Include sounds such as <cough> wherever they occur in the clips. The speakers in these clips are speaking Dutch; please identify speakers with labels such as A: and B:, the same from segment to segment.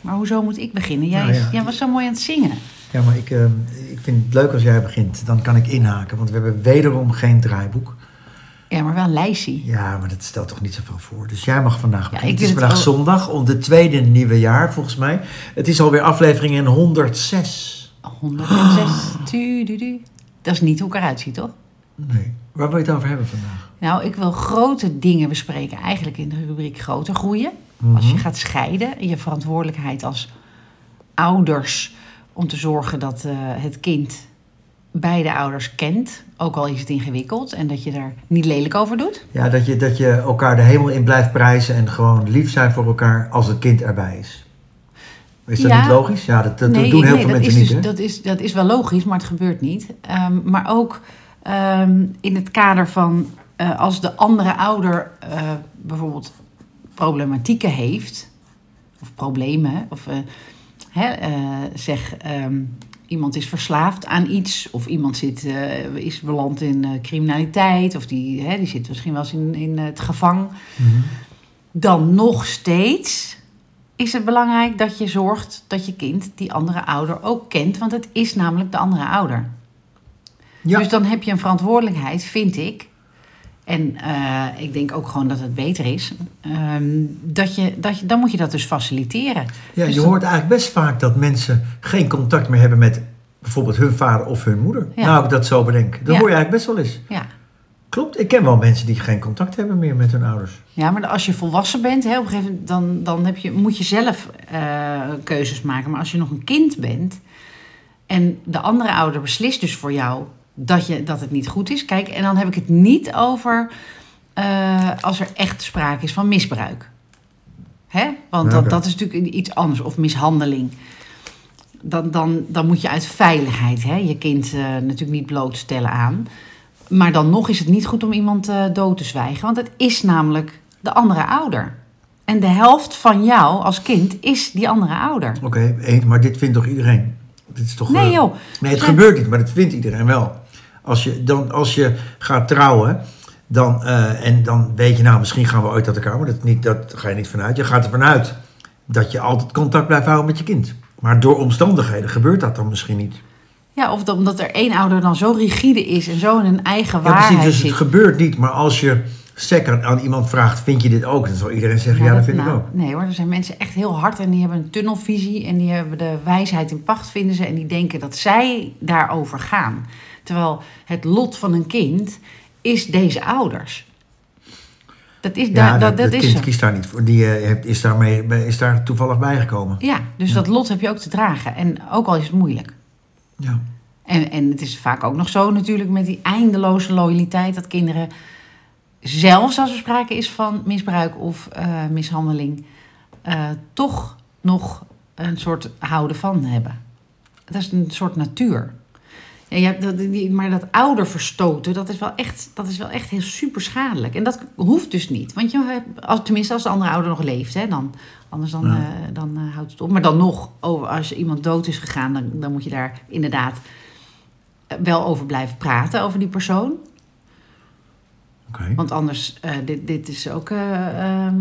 A: Maar hoezo moet ik beginnen? Jij,
B: Nou ja.
A: jij was zo mooi aan het zingen.
B: Ja, maar ik, ehm, ik vind het leuk als jij begint. Dan kan ik inhaken, want we hebben wederom geen draaiboek.
A: Ja, maar wel een lijstje.
B: Ja, maar dat stelt toch niet zoveel voor. Dus jij mag vandaag beginnen. het is
A: het
B: vandaag zondag, om de tweede nieuwe jaar volgens mij. Het is alweer aflevering in 106.
A: 106. <gasps> Tu, du, du. Dat is niet hoe ik eruit zie, toch?
B: Nee. Waar wil je het over hebben vandaag?
A: Nou, ik wil grote dingen bespreken, eigenlijk in de rubriek groter groeien. Als
B: Mhm.
A: je gaat scheiden, je verantwoordelijkheid als ouders om te zorgen dat eh, het kind beide ouders kent, ook al is het ingewikkeld, en dat je daar niet lelijk over doet.
B: Ja, dat je, dat je elkaar de hemel in blijft prijzen en gewoon lief zijn voor elkaar als het kind erbij is. Is dat
A: Ja.
B: niet logisch? Ja, dat, dat doen heel
A: nee,
B: veel mensen
A: is
B: niet.
A: dus,
B: hè?
A: dat, is, dat is wel logisch, maar het gebeurt niet. Ehm, maar ook ehm, in het kader van eh, als de andere ouder eh, bijvoorbeeld problematieken heeft, of problemen, of eh, hè, eh, zeg ehm, iemand is verslaafd aan iets, of iemand zit, eh, is beland in criminaliteit, of die, hè, die zit misschien wel eens in, in het gevang
B: Mhm.
A: dan nog steeds is het belangrijk dat je zorgt dat je kind die andere ouder ook kent, want het is namelijk de andere ouder.
B: Ja.
A: Dus dan heb je een verantwoordelijkheid, vind ik. En eh, ik denk ook gewoon dat het beter is. ehm, dat je, dat je, dan moet je dat dus faciliteren.
B: Ja,
A: Dus
B: je hoort eigenlijk best vaak dat mensen geen contact meer hebben met bijvoorbeeld hun vader of hun moeder.
A: Ja.
B: Nou, ik dat zo bedenk. Dat
A: Ja.
B: hoor je eigenlijk best wel eens.
A: Ja.
B: Klopt, ik ken wel mensen die geen contact hebben meer met hun ouders.
A: ja, maar als je volwassen bent, hè, op een gegeven moment, dan, dan heb je, moet je zelf eh, keuzes maken. Maar als je nog een kind bent en de andere ouder beslist dus voor jou dat, je, dat het niet goed is. Kijk, en dan heb ik het niet over eh, als er echt sprake is van misbruik. Hè? Want dat, dat is natuurlijk iets anders, of mishandeling. Dan, dan, dan moet je uit veiligheid hè, je kind eh, natuurlijk niet blootstellen aan. Maar dan nog is het niet goed om iemand eh, dood te zwijgen. Want het is namelijk de andere ouder. En de helft van jou als kind is die andere ouder.
B: Oké, maar dit vindt toch iedereen? Dit is toch,
A: Nee
B: eh,
A: joh.
B: Nee, het
A: Ja.
B: gebeurt niet, maar dat vindt iedereen wel. Als je, dan, als je gaat trouwen, dan, eh, en dan weet je, nou, misschien gaan we ooit uit elkaar, maar dat, niet, dat ga je niet vanuit. Je gaat ervan uit dat je altijd contact blijft houden met je kind. Maar door omstandigheden gebeurt dat dan misschien niet.
A: Ja, of dat- omdat er één ouder dan zo rigide is en zo in een eigen
B: Ja,
A: waarheid
B: precies, dus
A: zit.
B: het gebeurt niet. Maar als je sec aan, iemand vraagt, vind je dit ook? Dan zal iedereen zeggen, ja, dat vind ik
A: nou,
B: ook.
A: Nee hoor, er zijn mensen echt heel hard en die hebben een tunnelvisie en die hebben de wijsheid in pacht, vinden ze. En die denken dat zij daarover gaan. Terwijl het lot van een kind is deze ouders. Dat is,
B: Ja,
A: daar,
B: dat,
A: dat, dat
B: dat
A: is
B: kind kiest daar niet voor. Die eh, is, daarmee, is daar toevallig bijgekomen.
A: Ja, dus dat lot heb je ook te dragen. En ook al is het moeilijk.
B: Ja.
A: En, en het is vaak ook nog zo natuurlijk met die eindeloze loyaliteit dat kinderen, zelfs als er sprake is van misbruik of eh, mishandeling, eh, toch nog een soort houden van hebben. Dat is een soort natuur. Ja, je hebt dat, die, maar dat ouder verstoten, dat is, wel echt, dat is wel echt heel super schadelijk. En dat hoeft dus niet. Want je hebt, als, tenminste als de andere ouder nog leeft, hè, dan, anders dan,
B: Ja.
A: eh, dan houdt het op. Maar dan nog, over, als iemand dood is gegaan, dan, dan moet je daar inderdaad wel over blijven praten, over die persoon. Want anders, eh, dit, dit is ook eh, eh,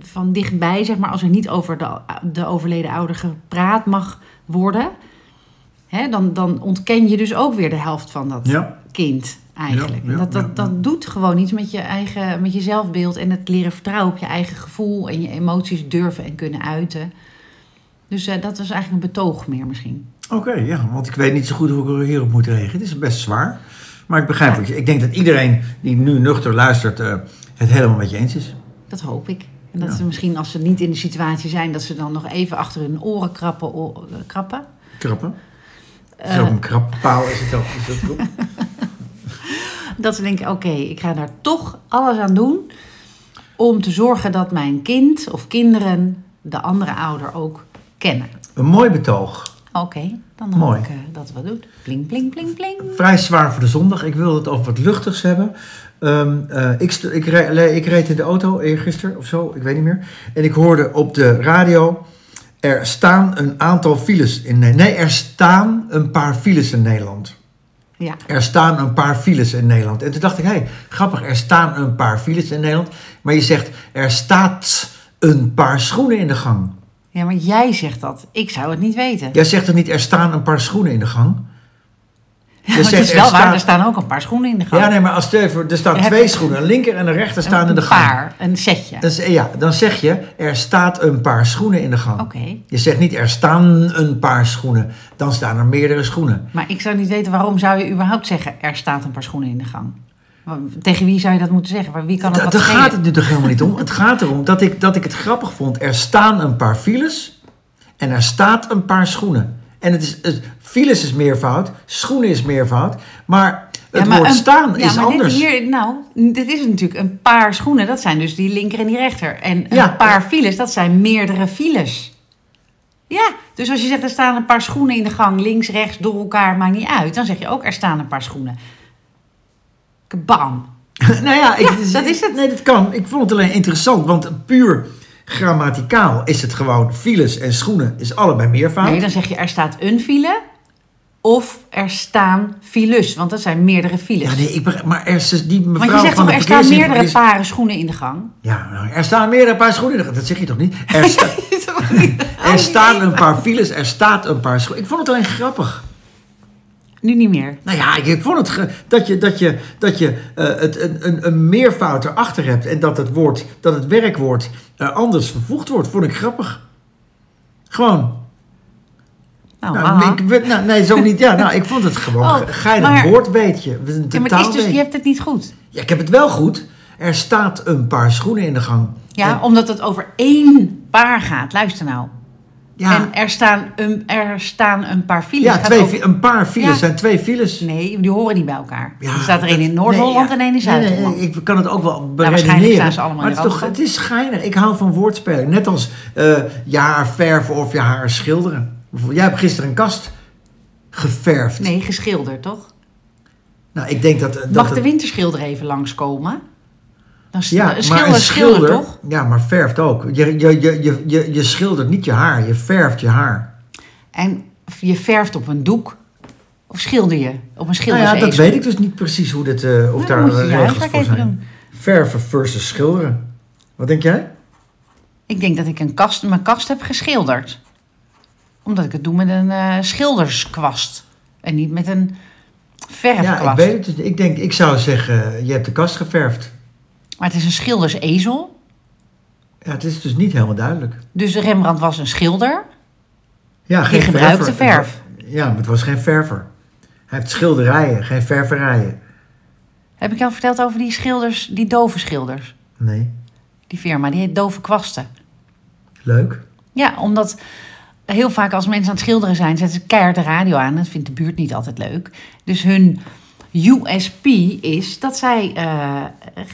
A: van dichtbij, zeg maar, als er niet over de, de overleden ouder gepraat mag worden, hè, dan, dan ontken je dus ook weer de helft van dat
B: Ja.
A: kind eigenlijk.
B: Ja, ja,
A: En dat, dat, dat doet gewoon iets met je eigen met je zelfbeeld en het leren vertrouwen op je eigen gevoel en je emoties durven en kunnen uiten. Dus eh, dat was eigenlijk een betoog meer misschien.
B: Oké, ja, want ik weet niet zo goed hoe ik hierop moet reageren. Het is best zwaar. Maar ik begrijp het. Ik denk dat iedereen die nu nuchter luistert eh, het helemaal met je eens is.
A: Dat hoop ik. En dat
B: Ja.
A: ze misschien als ze niet in de situatie zijn, dat ze dan nog even achter hun oren krappen. krappen.
B: Krappen.
A: Eh,
B: Zo'n krappaal is het ook. Is dat goed? <laughs>
A: Dat ze denken, oké, ik ga daar toch alles aan doen om te zorgen dat mijn kind of kinderen de andere ouder ook kennen.
B: Een mooi betoog.
A: Oké, dan hoop
B: Mooi.
A: ik eh, dat het wat doet. Pling, pling, pling, pling.
B: Vrij zwaar voor de zondag. Ik wil het over wat luchtigs hebben. Ehm, eh, ik, ik, re- ik reed in de auto eergisteren of zo, ik weet niet meer. En ik hoorde op de radio... Er staan een aantal files in... Ne- Nee, er staan een paar files in Nederland.
A: Ja,
B: Er staan een paar files in Nederland. En toen dacht ik, hé, hey, grappig, er staan een paar files in Nederland. Maar je zegt, er staat een paar schoenen in de gang.
A: Ja, maar jij zegt dat. Ik zou het niet weten.
B: Jij zegt toch niet, er staan een paar schoenen in de gang?
A: Ja, het
B: zegt,
A: is
B: er
A: wel waar,
B: staat-
A: er staan ook een paar schoenen in de gang.
B: Ja, nee, maar als voor, er staan twee schoenen, een linker en een rechter staan in de
A: een
B: gang.
A: paar, een setje.
B: Dan, ja, dan zeg je, er staat een paar schoenen in de gang.
A: Oké.
B: Je zegt niet, er staan een paar schoenen. Dan staan er meerdere schoenen.
A: Maar ik zou niet weten waarom zou je überhaupt zeggen... er staat een paar schoenen in de gang. Tegen wie zou je dat moeten zeggen? Wie kan het
B: Da-
A: wat
B: Daar gaat het nu toch helemaal niet om. Het gaat erom dat ik, dat ik het grappig vond. Er staan een paar files en er staat een paar schoenen. En het is, het, files is meervoud, schoenen is meervoud. Maar het
A: Ja, maar
B: woord
A: een-
B: staan
A: ja,
B: is
A: maar
B: anders.
A: Dit hier, nou, dit is natuurlijk een paar schoenen. Dat zijn dus die linker en die rechter. En een
B: Ja.
A: paar files, dat zijn meerdere files. Ja, dus als je zegt er staan een paar schoenen in de gang, links, rechts, door elkaar, maakt niet uit. Dan zeg je ook er staan een paar schoenen. Bam. <laughs>
B: nou ja, ik,
A: Ja, dat is het.
B: Nee, dat kan. Ik vond het alleen interessant, want puur grammaticaal is het gewoon files en schoenen is allebei meervoud.
A: Nee, dan zeg je er staat een file of er staan files, want dat zijn meerdere files.
B: Ja, nee, ik maar er is dus die mevrouw
A: want je zegt
B: van
A: toch, er staan meerdere
B: verkeersinformatie-
A: paren schoenen in de gang?
B: Ja, nou, er staan meerdere paar schoenen. in de- Dat zeg je toch niet? Er, <laughs> sta- <laughs> er staan een paar files, er staat een paar schoenen. Ik vond het alleen grappig.
A: Nu niet meer.
B: Nou ja, ik, vond het ge- dat je, dat je, dat je eh, het, een, een, een meervoud erachter hebt en dat het, woord, dat het werkwoord eh, anders vervoegd wordt, vond ik grappig. Gewoon.
A: Nou,
B: Nou, ik, nou, nee, zo niet. Ja, nou, ik vond het gewoon
A: Oh,
B: een geinig
A: maar-
B: woord, weet je. Een
A: Ja, maar is dus, je hebt het niet goed.
B: Ja, ik heb het wel goed. Er staat een paar schoenen in de gang.
A: Ja,
B: En-
A: omdat het over één paar gaat. Luister nou.
B: Ja,
A: En er staan, een, er staan een paar files.
B: ja twee, een paar files
A: Ja.
B: zijn twee files.
A: Nee, die horen niet bij elkaar.
B: Ja,
A: er staat er één in Noord-Holland
B: nee,
A: en één in Zuid-Holland.
B: nee, ik kan het ook wel
A: waarschijnlijk
B: beredeneren.
A: staan ze allemaal
B: maar
A: in
B: het toch, het is geinig. Ik hou van woordspelen. Net als eh, je haar verven of je haar schilderen. Jij hebt gisteren een kast geverfd.
A: Nee, geschilderd, toch?
B: Nou, ik denk dat... dat
A: Mag de winterschilder even langskomen? Dan
B: ja,
A: een schilder,
B: maar
A: schilder, toch?
B: Ja, maar verft ook. Je, je, je, je, je, schildert niet je haar, je verft je haar.
A: En je verft op een doek. Of schilder je op een
B: Nou
A: schildersezel?
B: ja, dat weet ik dus niet precies hoe dit, eh, of
A: Nou,
B: daar regels voor zijn.
A: doen.
B: Verven versus schilderen. Wat denk jij?
A: Ik denk dat ik een kast, mijn kast heb geschilderd. Omdat ik het doe met een eh, schilderskwast. En niet met een verfkwast.
B: Ja, ik weet het. Ik denk, ik zou zeggen, je hebt de kast geverfd.
A: Maar het is een schildersezel.
B: Ja, het is dus niet helemaal duidelijk.
A: Dus Rembrandt was een schilder.
B: Ja,
A: Die gebruikte
B: verver.
A: verf.
B: Ja, maar het was geen verver. Hij heeft schilderijen, geen ververijen.
A: Heb ik jou verteld over die schilders, die dove schilders?
B: Nee,
A: Die firma, die heet Dove Kwasten.
B: leuk.
A: Ja, omdat heel vaak als mensen aan het schilderen zijn, zetten ze keihard de radio aan. Dat vindt de buurt niet altijd leuk. Dus hun USP is dat, zij, eh,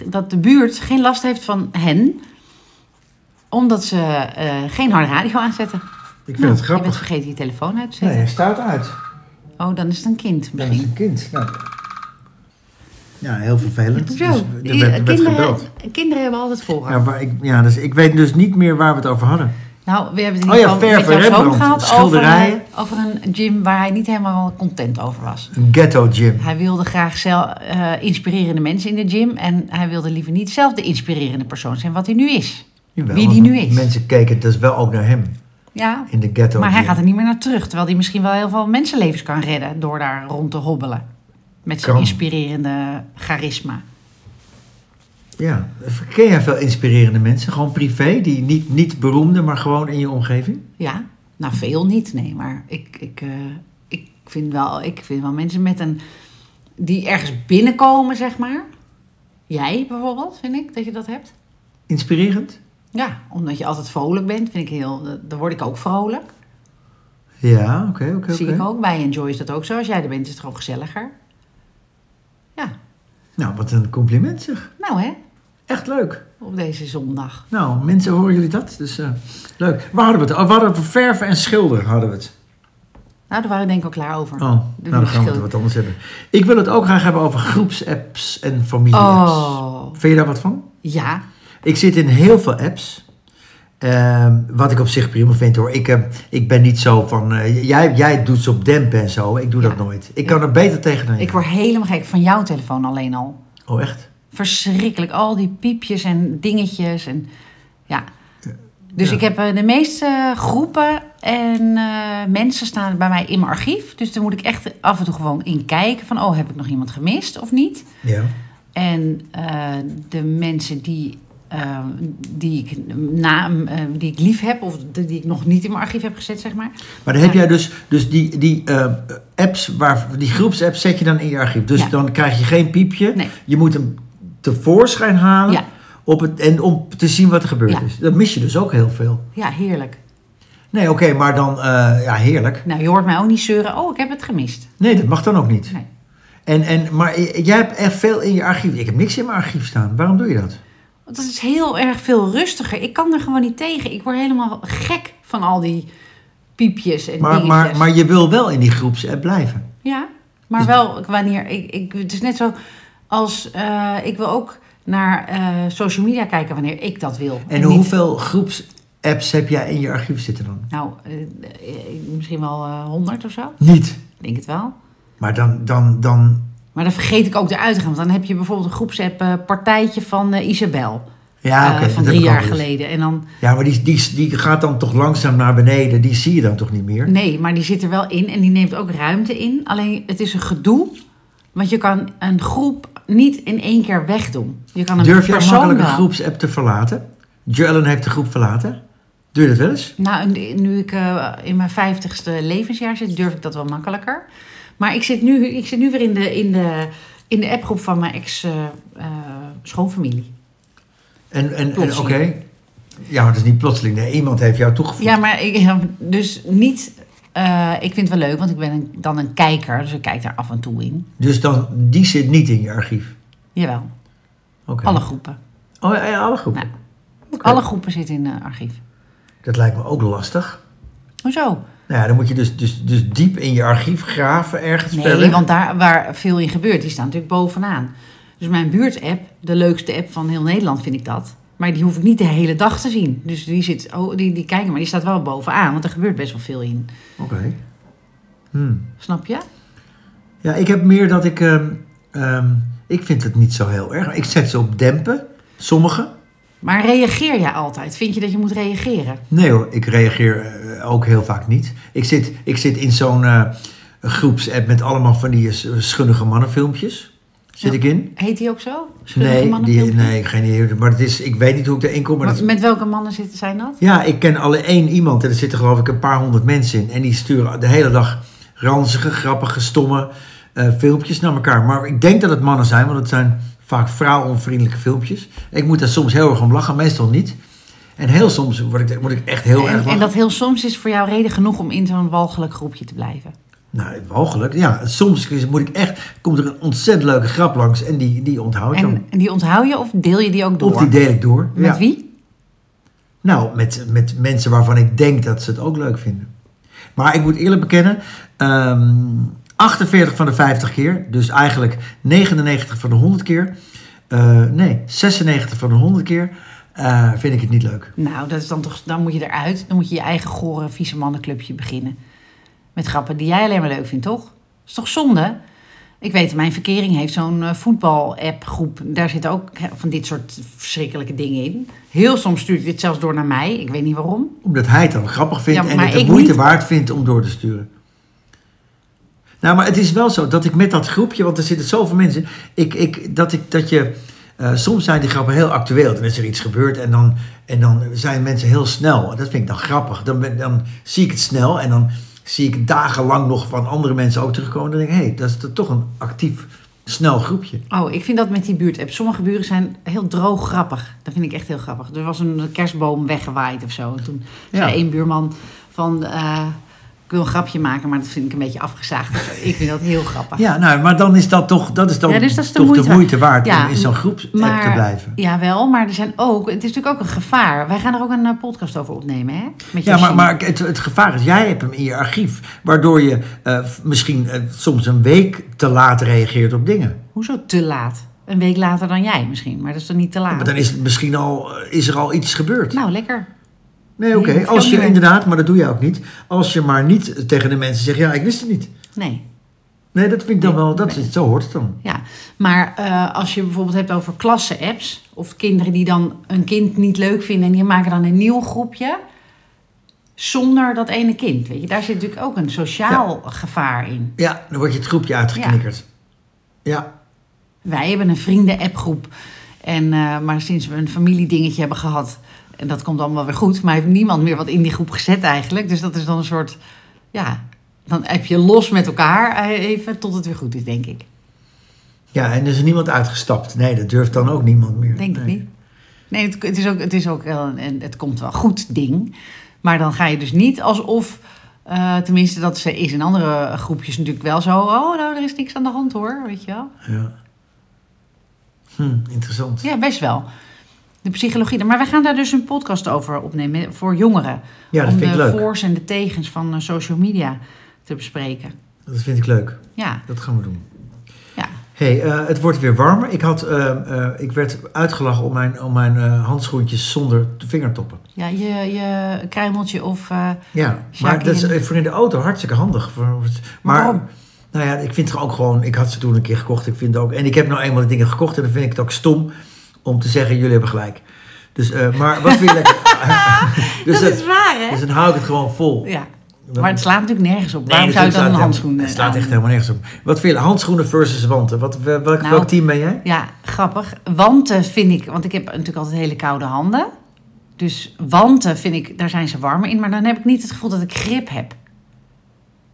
A: dat de buurt geen last heeft van hen, omdat ze eh, geen harde radio aanzetten.
B: Ik vind
A: Nou,
B: het
A: Je bent
B: grappig.
A: vergeten je telefoon uit te
B: Nee,
A: zetten.
B: hij staat uit.
A: Oh, dan is het een kind
B: Dat is
A: misschien.
B: een kind. Nou. Ja, heel vervelend.
A: Zo,
B: Dus er werd, er werd
A: kinderen,
B: gebeld.
A: kinderen hebben altijd voorrang.
B: Ja, maar ik, ja, dus ik weet dus niet meer waar we het over hadden.
A: Nou, we hebben het in
B: Oh
A: ieder
B: ja, Rembrandt,
A: gehad over,
B: schilderijen.
A: over een gym waar hij niet helemaal content over was.
B: Een ghetto gym.
A: Hij wilde graag zelf eh, inspirerende mensen in de gym. En hij wilde liever niet zelf de inspirerende persoon zijn wat hij nu is.
B: Jawel,
A: wie die nu is.
B: Mensen keken dus wel ook naar hem
A: Ja,
B: in de ghetto
A: maar hij gaat er niet meer naar terug. Terwijl hij misschien wel heel veel mensenlevens kan redden door daar rond te hobbelen. Met zijn
B: Kan.
A: inspirerende charisma.
B: Ja, ken jij veel inspirerende mensen? Gewoon privé, die niet, niet beroemde, maar gewoon in je omgeving?
A: Ja, nou veel niet, nee. Maar ik, ik, eh, ik, vind wel, ik vind wel mensen met een... Die ergens binnenkomen, zeg maar. Jij bijvoorbeeld, vind ik, dat je dat hebt.
B: Inspirerend?
A: Ja, omdat je altijd vrolijk bent, vind ik heel... Dan word ik ook vrolijk.
B: Ja, oké, oké,
A: Zie ik ook. Bij Enjoy is dat ook zo. Als jij er bent, is het gewoon gezelliger. Ja,
B: Nou, wat een compliment zeg.
A: nou hè,
B: Echt leuk.
A: op deze zondag.
B: Nou, mensen, horen jullie dat? Dus eh, leuk. Waar hadden we het? Oh, we hadden verven en schilderen hadden we het.
A: Nou, daar waren we denk ik al klaar over.
B: Oh, nou dan gaan we het wat anders hebben. Ik wil het ook graag hebben over groepsapps en familieapps.
A: Oh,
B: Vind je daar wat van?
A: ja.
B: Ik zit in heel veel apps. Ehm, wat ik op zich prima vind hoor. Ik, eh, ik ben niet zo van. eh, jij, jij doet ze op dempen en zo. Ik doe
A: Ja.
B: dat nooit. Ik kan er beter tegen dan
A: Ik word helemaal gek van jouw telefoon alleen al.
B: Oh, echt?
A: Verschrikkelijk. Al die piepjes en dingetjes. En ja, Dus
B: Ja.
A: ik heb eh, de meeste groepen en mensen staan bij mij in mijn archief. Dus daar moet ik echt af en toe gewoon in kijken van, oh, heb ik nog iemand gemist of niet?
B: Ja.
A: En de mensen die, eh, die, ik na, eh, die ik lief heb, of die ik nog niet in mijn archief heb gezet, zeg maar.
B: Maar dan heb
A: Ja.
B: jij dus, dus die, die apps, waar, die groepsapps zet je dan in je archief. Dus
A: Ja.
B: dan krijg je geen piepje.
A: Nee.
B: Je moet hem tevoorschijn halen
A: Ja.
B: op het, en om te zien wat er gebeurd
A: Ja.
B: is. Dan mis je dus ook heel veel.
A: Ja, heerlijk.
B: Nee, oké, maar dan, eh, ja, heerlijk.
A: Nou, je hoort mij ook niet zeuren, oh, ik heb het gemist.
B: Nee, dat mag dan ook niet.
A: Nee.
B: En, en, maar jij hebt echt veel in je archief. Ik heb niks in mijn archief staan. Waarom doe je dat?
A: Want dat is heel erg veel rustiger. Ik kan er gewoon niet tegen. Ik word helemaal gek van al die piepjes en
B: Maar,
A: dingetjes.
B: maar, maar je wil wel in die groepsapp blijven.
A: Ja, maar
B: Dus-
A: wel wanneer... Ik, ik, het is net zo als... eh, ik wil ook naar eh, social media kijken wanneer ik dat wil.
B: En
A: niet-
B: hoeveel groepsapps heb jij in je archief zitten dan?
A: Nou, eh, misschien wel honderd of zo.
B: Niet.
A: Ik denk het wel.
B: Maar dan, dan, dan
A: Maar dan vergeet ik ook eruit te gaan. Want dan heb je bijvoorbeeld een groepsapp eh, partijtje van eh, Isabel.
B: ja,
A: eh, van drie jaar geleden. En dan...
B: Ja, maar die, die, die gaat dan toch langzaam naar beneden. Die zie je dan toch niet meer?
A: Nee, maar die zit er wel in en die neemt ook ruimte in. Alleen het is een gedoe, want je kan een groep niet in één keer wegdoen. Je kan een
B: Durf
A: persoon
B: makkelijk een groepsapp te verlaten? Joellen heeft de groep verlaten. Doe je dat wel eens?
A: Nou, nu- ik in mijn vijftigste levensjaar zit, durf ik dat wel makkelijker. Maar ik zit nu, ik zit nu weer in de, in de, in de appgroep van mijn ex-schoonfamilie.
B: En, en, en oké. Ja, maar dat is niet plotseling. Nee, iemand heeft jou toegevoegd.
A: ja, maar ik, <laughs> dus niet... eh, ik vind het wel leuk, want ik ben een- dan een kijker, dus ik kijk daar af en toe in.
B: Dus dan, die zit niet in je archief.
A: Jawel, alle groepen.
B: Oh, ja, ja, alle groepen.
A: Nou. Alle groepen zitten in het archief.
B: Dat lijkt me ook lastig.
A: Hoezo?
B: Nou ja, dan moet je dus, dus, dus diep in je archief graven ergens
A: Nee, want daar waar veel in gebeurt, die staan natuurlijk bovenaan. Dus mijn buurtapp, de leukste app van heel Nederland vind ik dat. Maar die hoef ik niet de hele dag te zien. Dus die, zit, oh, die, die kijken, maar die staat wel bovenaan. Want er gebeurt best wel veel in.
B: Oké. Hmm.
A: Snap je?
B: Ja, ik heb meer dat ik... ehm, ehm, ik vind het niet zo heel erg. Ik zet ze op dempen. Sommige.
A: Maar reageer jij altijd? Vind je dat je moet reageren?
B: Nee hoor, ik reageer eh, ook heel vaak niet. Ik zit, ik zit in zo'n eh, groepsapp met allemaal van die eh, schunnige mannenfilmpjes. Zit
A: Ja.
B: ik in?
A: Heet die ook zo? Schunnige
B: Nee, die, nee, geen idee. Maar het is, ik weet niet hoe ik erin kom. Maar
A: Maar
B: dat,
A: Met welke mannen zitten zijn dat?
B: ja, ik ken alleen één iemand en er zitten geloof ik een paar honderd mensen in. En die sturen de hele dag ranzige, grappige, stomme filmpjes naar elkaar. Maar ik denk dat het mannen zijn, want het zijn vaak vrouwonvriendelijke filmpjes. Ik moet daar soms heel erg om lachen, meestal niet. En heel soms word ik, moet ik echt heel erg
A: En,
B: lachen.
A: en dat heel soms is voor jou reden genoeg om in zo'n walgelijk groepje te blijven.
B: Nou, mogelijk. Ja, soms moet ik echt, komt er een ontzettend leuke grap langs en die, die onthoud ik dan.
A: En, en die onthoud je of deel je die ook door?
B: Of die deel ik door.
A: Met
B: ja.
A: wie?
B: Nou, met, met mensen waarvan ik denk dat ze het ook leuk vinden. Maar ik moet eerlijk bekennen, ehm 48 van de 50 keer, dus eigenlijk 99 van de 100 keer, eh, nee, 96 van de 100 keer, eh, vind ik het niet leuk.
A: Nou, dat is dan, toch, dan moet je eruit. Dan moet je je eigen gore, vieze mannenclubje beginnen. Met grappen die jij alleen maar leuk vindt, toch? Dat is toch zonde? Ik weet, mijn verkering heeft zo'n eh, voetbal-app-groep. Daar zitten ook van dit soort verschrikkelijke dingen in. Heel soms stuurt hij dit zelfs door naar mij. Ik weet niet waarom.
B: Omdat hij het dan grappig vindt
A: Ja,
B: en het de moeite
A: niet.
B: waard vindt om door te sturen. Nou, maar het is wel zo dat ik met dat groepje, want er zitten zoveel mensen, ik, ik, dat, ik, dat je, eh, soms zijn die grappen heel actueel. Dan is er iets gebeurd en dan, en dan zijn mensen heel snel. Dat vind ik dan grappig. Dan, ben, dan zie ik het snel en dan zie ik dagenlang nog van andere mensen ook terugkomen. Dan denk ik, hé, hey, dat is toch een actief, snel groepje.
A: Oh, ik vind dat met die buurt-app. Sommige buren zijn heel droog grappig. Dat vind ik echt heel grappig. Er was een kerstboom weggewaaid of zo. En toen
B: Ja.
A: zei één buurman van... eh, ik wil een grapje maken, maar dat vind ik een beetje afgezaagd. <laughs> Ik vind dat heel grappig.
B: Ja, nou, maar dan is dat toch, dat is dan
A: Ja, dus dat is de
B: toch
A: moeite
B: de moeite waard
A: Ja,
B: om in zo'n
A: maar-
B: te blijven.
A: Jawel, maar er zijn ook... Het is natuurlijk ook een gevaar. Wij gaan er ook een eh, podcast over opnemen, hè? Met
B: Ja, maar, maar het, het gevaar is, jij hebt hem in je archief, waardoor je eh, misschien eh, soms een week te laat reageert op dingen.
A: Hoezo te laat? Een week later dan jij misschien, maar dat is toch niet te laat?
B: Maar dan is het misschien al, is er al iets gebeurd.
A: Nou, lekker.
B: Nee, oké. Als je inderdaad, maar dat doe je ook niet. Als je maar niet tegen de mensen zegt, ja, ik wist het niet.
A: Nee.
B: Nee, dat vind ik dan wel, dat is, zo hoort het dan.
A: Ja, maar eh, als je bijvoorbeeld hebt over klasse-apps Of kinderen die dan een kind niet leuk vinden en die maken dan een nieuw groepje. Zonder dat ene kind. Weet je, daar zit natuurlijk ook een sociaal gevaar in.
B: Ja, dan word je het groepje uitgeknikkerd. Ja.
A: Wij hebben een vrienden-appgroep. En, eh, maar sinds we een familiedingetje hebben gehad, en dat komt allemaal weer goed, maar heeft niemand meer wat in die groep gezet eigenlijk. Dus dat is dan een soort, ja, dan heb je los met elkaar eh, even tot het weer goed is, denk ik.
B: Ja, en er is niemand uitgestapt. Nee, dat durft dan ook niemand meer.
A: Denk ik
B: Nee.
A: niet. Nee, het, het is ook, het is ook wel een, het komt wel goed ding. Maar dan ga je dus niet alsof, eh, tenminste dat ze- is in andere groepjes natuurlijk wel zo, oh nou, er is niks aan de hand hoor, weet je wel.
B: Ja. Hm, interessant.
A: Ja, best wel. De psychologie. Maar wij gaan daar dus een podcast over opnemen voor jongeren.
B: Ja, dat
A: om
B: vind ik
A: de voor's en de tegens van eh, social media te bespreken.
B: Dat vind ik leuk.
A: Ja,
B: Dat gaan we doen.
A: ja.
B: hey, eh, het wordt weer warmer. Ik, had, eh, ik werd uitgelachen om mijn, om mijn handschoentjes zonder vingertoppen.
A: ja je, je kruimeltje of...
B: Ja, maar dat is voor in de auto hartstikke handig. Maar,
A: waarom?
B: nou ja, ik vind het ook gewoon... Ik had ze toen een keer gekocht. Ik vind ook, en ik heb nou eenmaal de dingen gekocht. En dan vind ik het ook stom om te zeggen, jullie hebben gelijk. Dus, eh, maar wat vind je lekker? <laughs> <laughs> dus,
A: dat
B: eh,
A: is waar, hè?
B: dus dan hou ik het gewoon vol.
A: Ja.
B: Dan-
A: Maar het slaat natuurlijk nergens op.
B: Nee,
A: Waarom zou je dan een handschoen
B: Het slaat
A: aan-
B: echt helemaal nergens op. Wat vind je? Handschoenen versus wanten. Wat, welk,
A: Nou,
B: welk team ben jij?
A: Ja, grappig. Wanten vind ik, want ik heb natuurlijk altijd hele koude handen. Dus wanten vind ik, daar zijn ze warmer in. Maar dan heb ik niet het gevoel dat ik grip heb.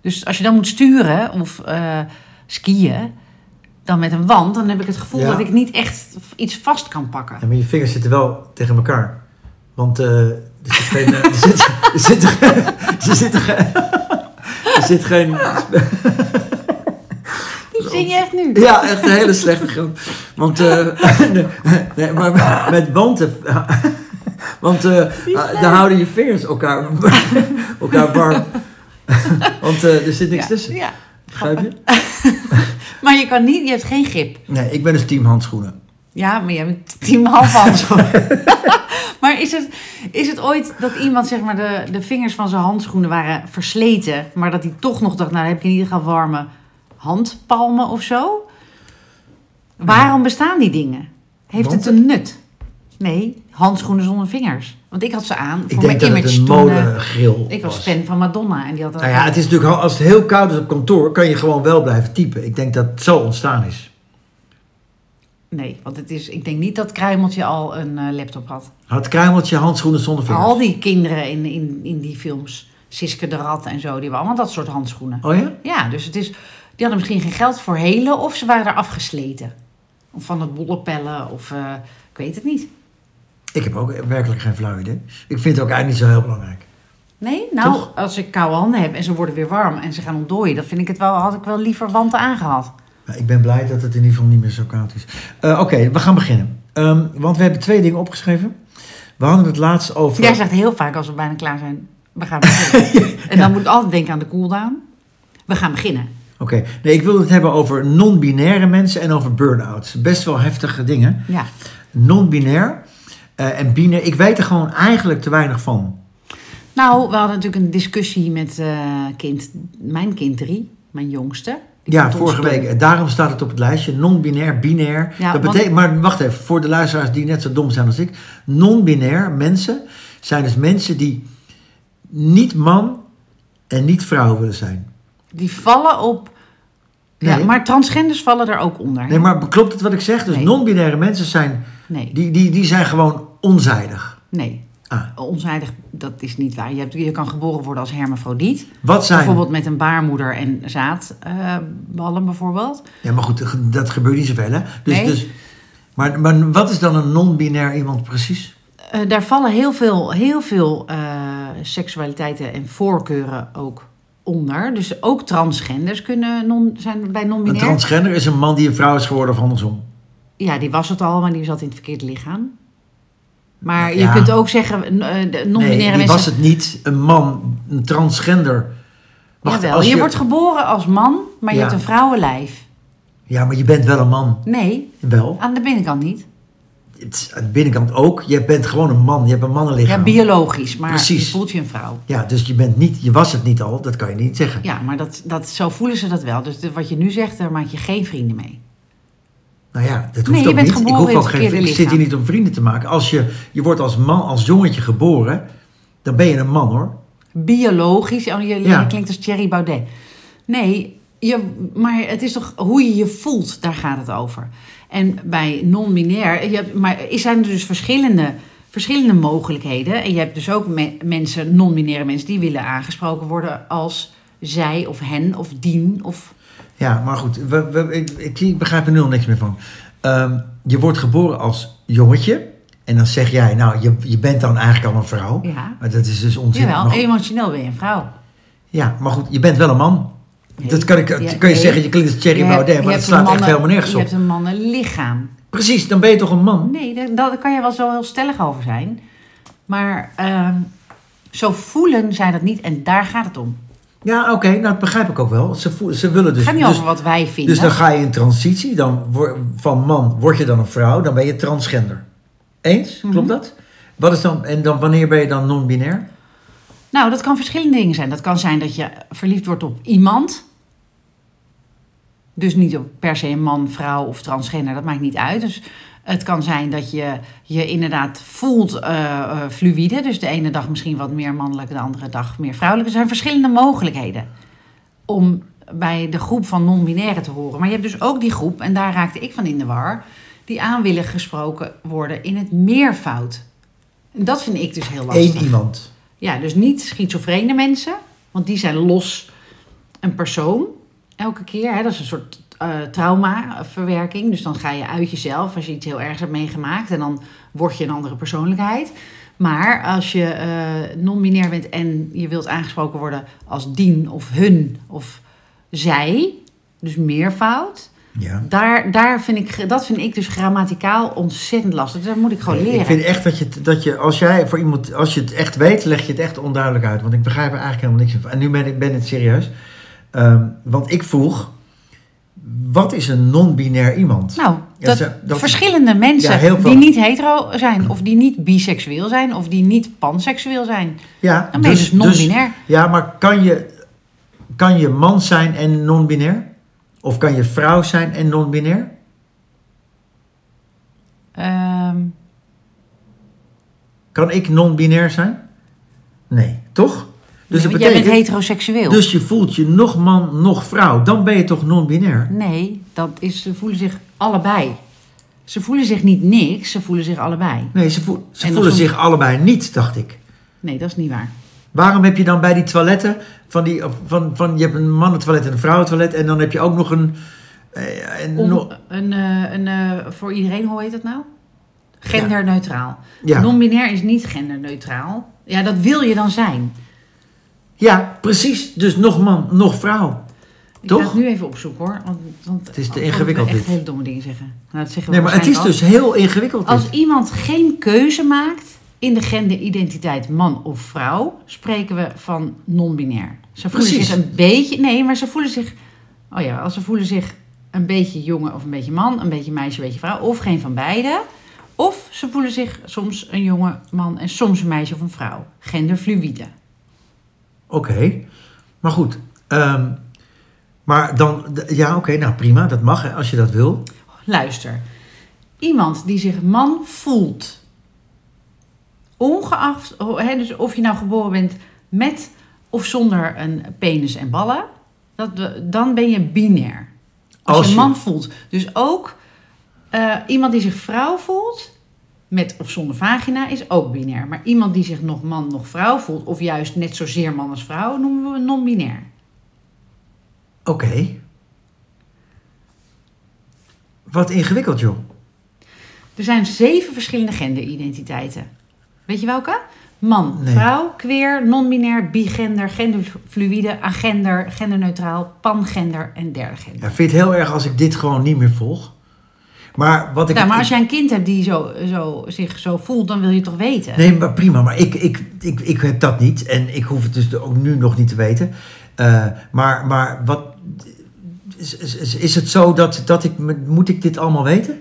A: Dus als je dan moet sturen of eh, skiën, dan met een wand, dan heb ik het gevoel
B: Ja.
A: dat ik niet echt iets vast kan pakken.
B: Ja, maar je vingers zitten wel tegen elkaar. Want eh, er zit geen... eh, er zit, er zit, er <laughs> zit, geen- er zit geen...
A: Die zing je echt nu?
B: Ja, echt een hele slechte grap. Want, eh, <laughs> nee, maar met wanten... <laughs> Want eh, dan houden je vingers elkaar, elkaar warm. Want er zit niks
A: ja.
B: tussen.
A: Ja.
B: Begrijp je?
A: Maar je kan niet, je hebt geen grip.
B: Nee, ik ben dus team handschoenen.
A: Ja, maar je hebt tien half handschoenen. <laughs> <laughs> maar is het, is het ooit dat iemand zeg maar de, de vingers van zijn handschoenen waren versleten, maar dat hij toch nog dacht, nou heb ik in ieder geval warme handpalmen of zo? Waarom bestaan die dingen? Heeft
B: Want-
A: het een nut? Nee, handschoenen zonder vingers. Want ik had ze aan
B: Ik
A: voor
B: denk
A: mijn
B: dat het
A: image
B: een
A: toen. eh, ik was fan van Madonna en die had dat.
B: Nou ja, het is natuurlijk, al- als het heel koud is op kantoor, kan je gewoon wel blijven typen. Ik denk dat het zo ontstaan is.
A: Nee, want het is, ik denk niet dat Kruimeltje al een eh, laptop had.
B: Had kruimeltje handschoenen zonder vingers.
A: Al die kinderen in, in, in die films, Siske de Rat en zo, die hebben allemaal dat soort handschoenen.
B: Oh ja?
A: Ja, dus het is, die hadden misschien geen geld voor hele of ze waren er afgesleten. Of van het bollepellen of eh, ik weet het niet.
B: Ik heb ook werkelijk geen flauw idee. Ik vind het ook eigenlijk niet zo heel belangrijk.
A: Nee, nou,
B: Toch?
A: als ik koude handen heb en ze worden weer warm en ze gaan ontdooien, dan vind ik het wel, had ik wel liever wanten aangehad.
B: Maar ik ben blij dat het in ieder geval niet meer zo koud is. Eh, Oké, we gaan beginnen. Ehm, want we hebben twee dingen opgeschreven. We hadden het laatst over...
A: Jij zegt heel vaak als we bijna klaar zijn, we gaan beginnen. <laughs> En dan moet ik altijd denken aan de cooldown. We gaan beginnen.
B: Oké, nee, ik wil het hebben over non-binaire mensen en over burn-outs. Best wel heftige dingen.
A: Ja.
B: Non-binair eh, en binair. Ik weet er gewoon eigenlijk te weinig van.
A: Nou, we hadden natuurlijk een discussie met eh, kind, mijn kind drie, mijn jongste. Die
B: Ja, vorige week. Daarom staat het op het lijstje. Non-binair, binair.
A: Ja,
B: dat
A: want-
B: betekent, maar wacht even, voor de luisteraars die net zo dom zijn als ik. Non-binair mensen zijn dus mensen die niet man en niet vrouw willen zijn.
A: Die vallen op. Ja, maar transgenders vallen er ook onder. hè?
B: Nee, maar klopt het wat ik zeg? Dus
A: Nee.
B: non-binaire mensen zijn,
A: nee,
B: die, die, die zijn gewoon onzijdig.
A: nee.
B: Ah,
A: Onzijdig, dat is niet waar. Je, hebt, je kan geboren worden als hermafrodiet.
B: wat zijn...
A: Bijvoorbeeld met een baarmoeder en zaadballen bijvoorbeeld.
B: Ja, maar goed, dat gebeurt niet zoveel, hè? Dus,
A: Nee.
B: dus, maar, maar wat is dan een non-binair iemand precies?
A: Eh, daar vallen heel veel, heel veel eh, seksualiteiten en voorkeuren ook onder. Dus ook transgenders kunnen non, zijn bij
B: Een
A: non-binair.
B: transgender is een man die een vrouw is geworden of andersom.
A: Ja, die was het al, maar die zat in het verkeerde lichaam. Maar je kunt ook zeggen, eh, non-binaire
B: Nee,
A: mensen...
B: was het niet. Een man, een transgender. Wacht,
A: Jawel,
B: als
A: je... wordt geboren als man, maar je hebt een vrouwenlijf.
B: Ja, maar je bent wel een man.
A: Nee,
B: Wel.
A: aan de binnenkant niet.
B: Het aan de binnenkant ook. Je bent gewoon een man. Je hebt een mannenlichaam.
A: Ja, biologisch, maar
B: Precies.
A: je voelt je een vrouw.
B: Ja, dus je bent niet, je was het niet al. Dat kan je niet zeggen.
A: Ja, maar dat, dat, zo voelen ze dat wel. Dus de- wat je nu zegt, daar maak je geen vrienden mee.
B: Nou ja, dat hoeft
A: Nee, je
B: ook
A: bent
B: niet. Ik, hoef ook geen, ik zit hier niet om vrienden te maken. Als je, je wordt als man, als jongetje geboren, dan ben je een man hoor.
A: Biologisch, oh, je
B: Ja.
A: klinkt als Thierry Baudet. Nee, je, maar het is toch hoe je je voelt, daar gaat het over. En bij non-binair, maar zijn er dus verschillende, verschillende mogelijkheden. En je hebt dus ook me- mensen, non-binaire mensen, die willen aangesproken worden als zij of hen of dien of...
B: Ja, maar goed, we, we- ik, ik, begrijp er nu al niks meer van. Ehm, je wordt geboren als jongetje. En dan zeg jij, nou, je, je bent dan eigenlijk al een vrouw.
A: Ja,
B: Maar dat is dus onzin.
A: jawel,
B: Maar
A: emotioneel ben je een vrouw.
B: ja, maar goed, je bent wel een man.
A: Nee.
B: Dat kan, ik,
A: Ja,
B: kan je
A: nee.
B: zeggen, je klinkt als Thierry
A: Je
B: Baudet,
A: je
B: maar dat slaat echt helemaal nergens
A: Je
B: op.
A: hebt een mannenlichaam.
B: Precies, dan ben je toch een man?
A: Nee, daar, daar kan je wel zo heel stellig over zijn. Maar ehm, zo voelen zij dat niet en daar gaat het om.
B: Ja, oké, nou dat begrijp ik ook wel. Ze, ze willen
A: Het
B: dus...
A: gaat niet
B: dus,
A: over wat wij vinden.
B: dus dan ga je in transitie, dan van man word je dan een vrouw, dan ben je transgender. Eens?
A: Mhm.
B: Klopt dat? Wat is dan, en dan, wanneer ben je dan non-binair?
A: Nou, dat kan verschillende dingen zijn. Dat kan zijn dat je verliefd wordt op iemand. Dus niet op per se een man, vrouw of transgender, dat maakt niet uit. Dus het kan zijn dat je je inderdaad voelt eh, fluïde. Dus de ene dag misschien wat meer mannelijk, de andere dag meer vrouwelijk. Er zijn verschillende mogelijkheden om bij de groep van non-binaire te horen. Maar je hebt dus ook die groep, en daar raakte ik van in de war, die aan willen gesproken worden in het meervoud. En dat vind ik dus heel lastig.
B: Eén iemand.
A: Ja, dus niet schizofrene mensen, want die zijn los een persoon elke keer. Hè? Dat is een soort eh, traumaverwerking. Dus dan ga je uit jezelf als je iets heel ergs hebt meegemaakt en dan word je een andere persoonlijkheid. Maar als je eh, non-binair bent en je wilt aangesproken worden als dien of hun of zij, dus meervoud,
B: Ja.
A: daar, daar vind ik, dat vind ik dus grammaticaal ontzettend lastig. Dat moet ik gewoon leren.
B: Ik vind echt dat je, dat je, als jij voor iemand, als je het echt weet, leg je het echt onduidelijk uit. Want ik begrijp er eigenlijk helemaal niks van. En nu ben ik ben het serieus. Ehm, want ik vroeg, wat is een non-binair iemand?
A: Nou,
B: Ja,
A: dat,
B: ze- dat-
A: verschillende mensen
B: Ja,
A: die niet hetero zijn, of die niet biseksueel zijn, of die niet panseksueel zijn.
B: ja,
A: Dan ben je dus non-binair.
B: ja, maar kan je, kan je man zijn en non-binair? Of kan je vrouw zijn en non-binair?
A: Ehm,
B: Kan ik non-binair zijn? Nee, toch? Dus
A: nee,
B: dat
A: want jij bent heteroseksueel.
B: dus je voelt je nog man, nog vrouw. Dan ben je toch non-binair?
A: Nee, dat is, ze voelen zich allebei. Ze voelen zich niet niks, ze voelen zich allebei.
B: Nee, ze, voel- ze
A: En
B: voelen zich allebei niet, dacht ik.
A: Nee, dat is niet waar.
B: Waarom heb je dan bij die toiletten van die van, van je hebt een mannentoilet en een vrouwentoilet en dan heb je ook nog een, eh, een
A: Om, een, eh, een, eh, voor iedereen, hoe heet dat nou? Genderneutraal.
B: ja.
A: Non-binair is niet genderneutraal. Ja, dat wil je dan zijn.
B: Ja, precies. Dus nog man, nog vrouw.
A: Ik
B: Toch?
A: ga het nu even opzoeken hoor. Want, want
B: Het is te ingewikkeld, dit.
A: echt hele domme dingen zeggen. Nou, dat zeggen we
B: Nee, maar het is dus heel ingewikkeld.
A: Als
B: dit.
A: iemand geen keuze maakt in de genderidentiteit man of vrouw, spreken we van non-binair. Ze voelen
B: Precies.
A: zich een beetje. Nee, maar ze voelen zich. Oh ja, als ze voelen zich een beetje jongen of een beetje man, een beetje meisje, een beetje vrouw, of geen van beide. Of ze voelen zich soms een jonge man en soms een meisje of een vrouw. Genderfluïde.
B: Oké, maar goed. ehm, maar dan, ja, oké, nou prima, dat mag hè, als je dat wil.
A: Luister. Iemand die zich man voelt. Ongeacht, oh, hè, dus of je nou geboren bent met of zonder een penis en ballen, dat, dan ben je binair. Als,
B: Als
A: je
B: je-
A: man voelt. Dus ook eh, iemand die zich vrouw voelt, met of zonder vagina, is ook binair. Maar iemand die zich nog man, nog vrouw voelt, of juist net zozeer man als vrouw, noemen we non-binair.
B: Oké. Wat ingewikkeld, joh.
A: Er zijn zeven verschillende genderidentiteiten. Weet je welke? Man,
B: Nee.
A: vrouw, queer, non-binair, bigender, genderfluïde, agender, genderneutraal, pangender en derde gender.
B: Ja, vind je het heel erg als ik dit gewoon niet meer volg? Maar wat ik.
A: Ja, maar als jij een kind hebt die zo, zo, zich zo voelt, dan wil je het toch weten?
B: Nee, maar prima. Maar ik, ik, ik, ik heb dat niet. En ik hoef het dus ook nu nog niet te weten. Eh, maar, maar wat. Is, is, is het zo dat, dat ik. Moet ik dit allemaal weten?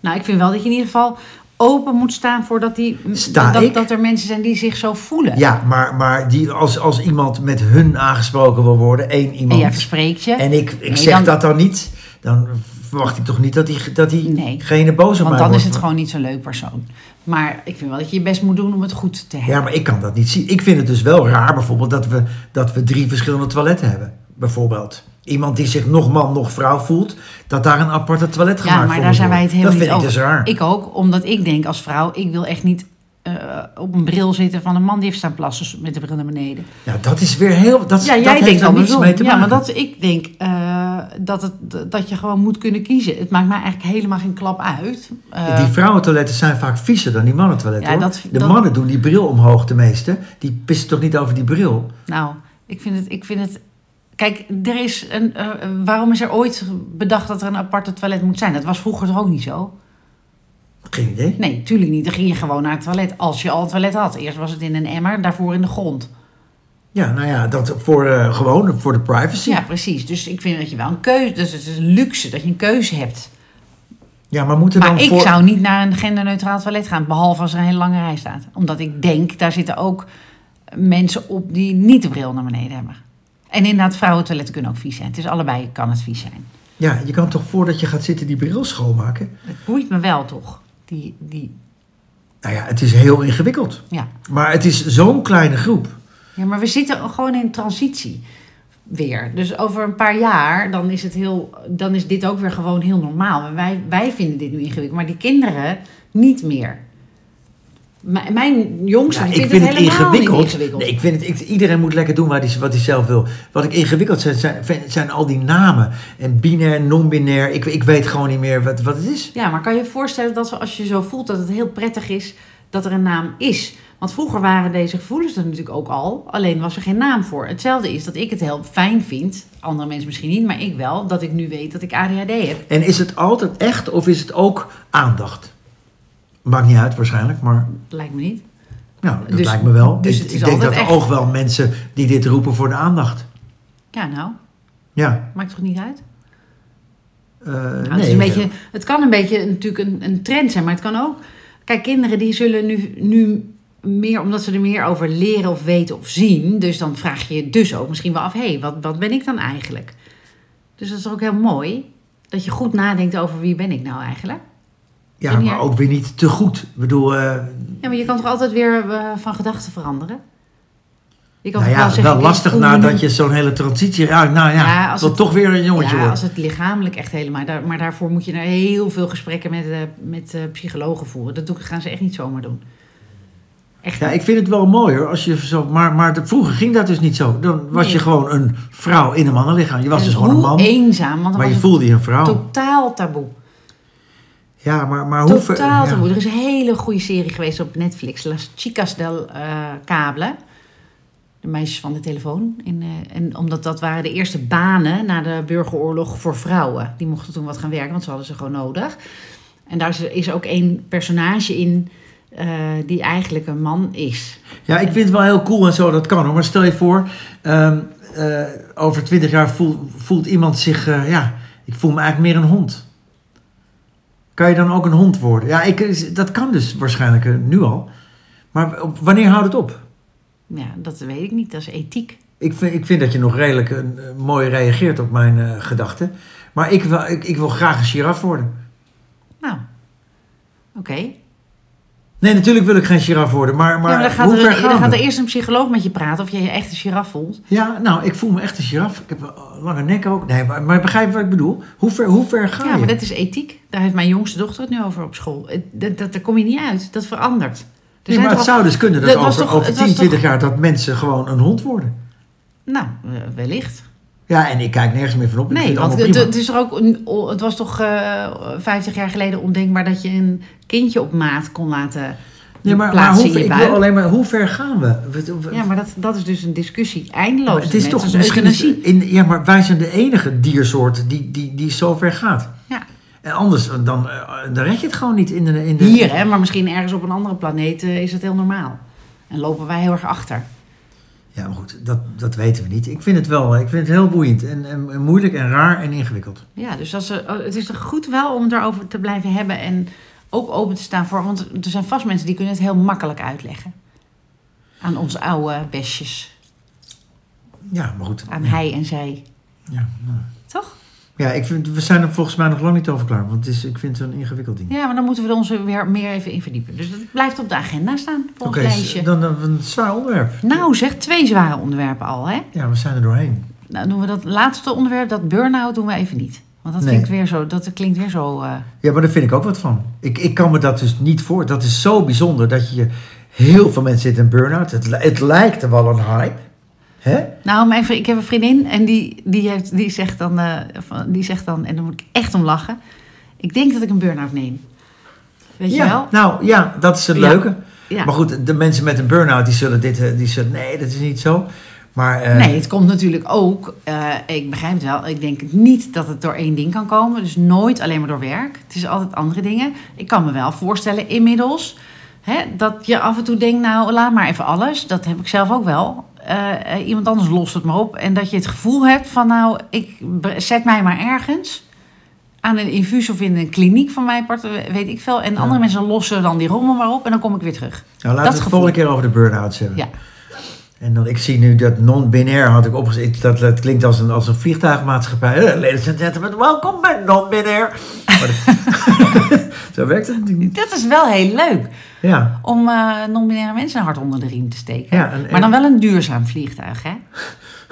A: Nou, ik vind wel dat je in ieder geval open moet staan voor dat, die,
B: Sta
A: dat,
B: ik?
A: dat er mensen zijn die zich zo voelen.
B: Ja, maar, maar die, als, als iemand met hun aangesproken wil worden, één
A: En
B: iemand.
A: jij verspreekt je.
B: En ik, ik
A: Nee,
B: zeg
A: dan-
B: dat dan niet. Dan verwacht ik toch niet dat, die, dat
A: Nee.
B: diegene boos op
A: Want dan
B: wordt.
A: is het gewoon niet zo'n leuk persoon. Maar ik vind wel dat je je best moet doen om het goed te hebben.
B: Ja, maar ik kan dat niet zien. Ik vind het dus wel raar bijvoorbeeld dat we, dat we drie verschillende toiletten hebben. Bijvoorbeeld. Iemand die zich nog man, nog vrouw voelt, dat daar een aparte toilet gemaakt
A: Ja, maar daar zijn wij het helemaal
B: Dat
A: niet
B: vind ik
A: over.
B: dus raar.
A: Ik ook, omdat ik denk als vrouw, ik wil echt niet eh, op een bril zitten van een man die heeft staan plassen met de bril naar beneden.
B: Ja, dat is weer heel... Dat,
A: Ja,
B: dat
A: jij
B: heeft
A: denkt
B: er
A: dan
B: niets mee te
A: Ja,
B: maken.
A: maar dat, ik denk eh, dat, het, dat je gewoon moet kunnen kiezen. Het maakt mij eigenlijk helemaal geen klap uit. Eh,
B: die vrouwentoiletten zijn vaak viezer dan die mannentoiletten.
A: Ja, dat-
B: de
A: dat-
B: mannen doen die bril omhoog de meeste. Die pissen toch niet over die bril?
A: Nou, ik vind het. Ik vind het Kijk, er is een, waarom is er ooit bedacht dat er een aparte toilet moet zijn? Dat was vroeger toch ook niet zo?
B: Geen idee.
A: Nee, tuurlijk niet. Dan ging je gewoon naar het toilet als je al een toilet had. Eerst was het in een emmer, daarvoor in de grond.
B: Ja, nou ja, dat voor, eh, gewoon voor de privacy.
A: Ja, precies. Dus ik vind dat je wel een keuze... Dus het is een luxe dat je een keuze hebt.
B: Ja, maar moeten
A: Maar
B: dan
A: ik
B: voor...
A: zou niet naar een genderneutraal toilet gaan, behalve als er een hele lange rij staat. Omdat ik denk, daar zitten ook mensen op die niet de bril naar beneden hebben. En inderdaad, vrouwentoiletten kunnen ook vies zijn. Het is allebei, kan het vies zijn.
B: Ja, je kan toch voordat je gaat zitten die bril schoonmaken?
A: Het boeit me wel toch, die, die,
B: Nou ja, het is heel ingewikkeld.
A: ja.
B: Maar het is zo'n kleine groep.
A: Ja, maar we zitten gewoon in transitie weer. Dus over een paar jaar, dan is, het heel, dan is dit ook weer gewoon heel normaal. Wij, wij vinden dit nu ingewikkeld, maar die kinderen niet meer. M- mijn jongste
B: Ja,
A: die
B: ik
A: vindt
B: vind
A: het
B: het
A: helemaal
B: ingewikkeld. Nee, ik vind het, ik- iedereen moet lekker doen waar die, wat hij zelf wil. Wat ik ingewikkeld vind, zijn, zijn, zijn al die namen. En binair, non-binair. Ik, ik weet gewoon niet meer wat, wat het is.
A: Ja, maar kan je je voorstellen dat als je zo voelt dat het heel prettig is dat er een naam is? Want vroeger waren deze gevoelens er natuurlijk ook al, alleen was er geen naam voor. Hetzelfde is dat ik het heel fijn vind, andere mensen misschien niet, maar ik wel, dat ik nu weet dat ik ADHD heb.
B: En is het altijd echt of is het ook aandacht? Maakt niet uit waarschijnlijk, maar
A: Lijkt me niet.
B: nou, dat
A: Dus-
B: lijkt me wel.
A: dus
B: ik
A: het is
B: ik denk dat er ook wel mensen die dit roepen voor de aandacht.
A: Ja, nou,
B: Ja.
A: maakt toch niet uit?
B: eh,
A: Nou, het,
B: nee,
A: is een beetje, het kan een beetje natuurlijk een, een trend zijn, maar het kan ook. Kijk, kinderen die zullen nu, nu meer, omdat ze er meer over leren of weten of zien. Dus dan vraag je je dus ook misschien wel af: hé, hey, wat, wat ben ik dan eigenlijk? Dus dat is ook heel mooi. Dat je goed nadenkt over wie ben ik nou eigenlijk.
B: Ja, maar ook weer niet te goed. Ik bedoel, eh,
A: Ja, maar je kan toch altijd weer eh, van gedachten veranderen? Kan
B: nou ja,
A: zeggen,
B: wel
A: ik
B: lastig nadat
A: nu-
B: je zo'n hele transitie raakt. Nou ja,
A: Ja, als
B: tot
A: het-
B: toch weer een jongetje
A: Ja,
B: wordt.
A: als het lichamelijk echt helemaal. Daar, maar daarvoor moet je er heel veel gesprekken met, eh, met psychologen voeren. Dat doen, gaan ze echt niet zomaar doen. Echt
B: Ja,
A: niet.
B: ik vind het wel mooi hoor. Als je zo, maar maar de, vroeger ging dat dus niet zo. Dan was
A: Nee.
B: je gewoon een vrouw in een mannenlichaam. Je was
A: En
B: dus gewoon een man.
A: eenzaam, want
B: Maar je voelde je een vrouw.
A: totaal taboe.
B: Ja, maar, maar hoe...
A: Totaal. Er is een hele goede serie geweest op Netflix. Las Chicas del eh, Cable. De meisjes van de telefoon. In, eh, en omdat dat waren de eerste banen na de burgeroorlog voor vrouwen. Die mochten toen wat gaan werken, want ze hadden ze gewoon nodig. En daar is, ook één personage in eh, die eigenlijk een man is.
B: Ja, ik vind het wel heel cool en zo, dat kan hoor. Maar stel je voor, ehm, eh, over twintig jaar voelt, voelt iemand zich... ja, ik voel me eigenlijk meer een hond. Kan je dan ook een hond worden? Ja, ik, dat kan dus waarschijnlijk eh, nu al. Maar op- wanneer houdt het op?
A: Ja, dat weet ik niet. Dat is ethiek.
B: Ik vind, ik vind dat je nog redelijk eh, mooi reageert op mijn eh, gedachten. Maar ik wil, ik, ik wil graag een giraf worden.
A: Nou, oké.
B: Nee, natuurlijk wil ik geen giraf worden. Maar, maar,
A: ja, gaat,
B: hoe ver
A: er,
B: gaan
A: dan gaat er eerst een psycholoog met je praten of je je echt een giraf voelt.
B: Ja, nou, ik voel me echt een giraf. Ik heb een lange nek ook. Nee, maar, maar begrijp je wat ik bedoel? Hoe ver, hoe ver ga
A: Ja,
B: je?
A: maar dat is ethiek. Daar heeft mijn jongste dochter het nu over op school. Dat, dat, daar kom je niet uit. Dat verandert. Er
B: Nee, maar het zou dus kunnen dat, over,
A: toch-
B: over
A: het
B: 10,
A: was
B: 20
A: toch-
B: jaar dat mensen gewoon een hond worden.
A: Nou, eh, wellicht.
B: Ja, en ik kijk nergens meer van op.
A: Nee, want het, is er ook een, het was toch eh 50 jaar geleden ondenkbaar dat je een kindje op maat kon laten
B: nee, maar, hoe,
A: in je
B: ik
A: buik.
B: wil alleen maar, hoe ver gaan we?
A: Ja, maar dat, dat is dus een discussie. Eindeloos.
B: het is
A: Net
B: toch
A: euthanasie.
B: In, ja, maar wij zijn de enige diersoort die, die, die zo ver gaat.
A: Ja.
B: En anders, dan, eh, dan red je het gewoon niet in de... In de
A: Hier, hè, maar misschien ergens op een andere planeet eh, is het heel normaal. En lopen wij heel erg achter.
B: Ja, maar goed, dat, dat weten we niet. Ik vind het wel, ik vind het heel boeiend. En, en, en moeilijk en raar en ingewikkeld.
A: Ja, dus als, er- het is toch goed wel om het erover te blijven hebben en ook open te staan voor. Want er zijn vast mensen die kunnen het heel makkelijk uitleggen. Aan onze oude besjes.
B: Ja, maar goed.
A: Aan hij en zij.
B: Ja, nou.
A: Toch?
B: Ja, ik vind, we zijn er volgens mij nog lang niet over klaar. Want het is, ik vind het een ingewikkeld ding.
A: Ja, maar dan moeten we er ons weer meer even in verdiepen. Dus dat blijft op de agenda staan, op
B: Oké,
A: lijstje.
B: dan, dan een zwaar onderwerp.
A: Nou zeg, twee zware onderwerpen al, hè?
B: Ja, we zijn er doorheen.
A: Nou doen we dat laatste onderwerp, dat burn-out, doen we even niet. Want dat,
B: Nee.
A: klinkt, weer zo, dat klinkt weer zo... eh,
B: Ja, maar daar vind ik ook wat van. Ik, ik kan me dat dus niet voor. Dat is zo bijzonder dat je... Heel veel mensen zitten in burn-out. Het, het lijkt er wel een hype. Hè?
A: Nou, mijn, vri- ik heb een vriendin en die, die, heeft, die, zegt dan, eh, die zegt dan, en dan moet ik echt om lachen. Ik denk dat ik een burn-out neem. Weet je wel?
B: nou ja, dat is het leuke.
A: Ja.
B: Maar goed, de mensen met een burn-out die zullen dit... eh, Die zullen, nee, dat is niet zo. Maar eh,
A: Nee, het komt natuurlijk ook, ik begrijp het wel, ik denk niet dat het door één ding kan komen. Dus nooit alleen maar door werk. Het is altijd andere dingen. Ik kan me wel voorstellen inmiddels hè, dat je af en toe denkt, nou laat maar even alles. Dat heb ik zelf ook wel. Eh, eh, iemand anders lost het maar op. En dat je het gevoel hebt van nou, ik zet mij maar ergens aan een infuus of in een kliniek van mijn part, weet ik veel. En
B: Ja.
A: andere mensen lossen dan die rommel maar op en dan kom ik weer terug.
B: nou, laten
A: dat
B: we het
A: gevoel.
B: volgende keer over de burn-outs hebben.
A: Ja.
B: En dan, ik zie nu dat non-binair had ik opgezet. Dat, dat klinkt als een, als een vliegtuigmaatschappij. Eh, Ladies and gentlemen, welkom bij non-binair. <laughs> Zo werkt het natuurlijk niet.
A: Dat is wel heel leuk.
B: Ja,
A: om eh non-binaire mensen een hart onder de riem te steken.
B: Ja, en-
A: maar dan wel een duurzaam vliegtuig, hè?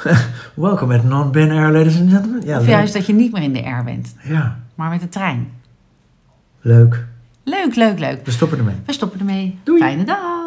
A: <laughs>
B: welkom met non-binair, ladies and gentlemen. Ja,
A: of
B: leuk.
A: juist dat je niet meer in de air bent,
B: Ja,
A: maar met de trein.
B: leuk.
A: Leuk, leuk, leuk.
B: We stoppen ermee.
A: We stoppen ermee.
B: Doei.
A: Fijne dag.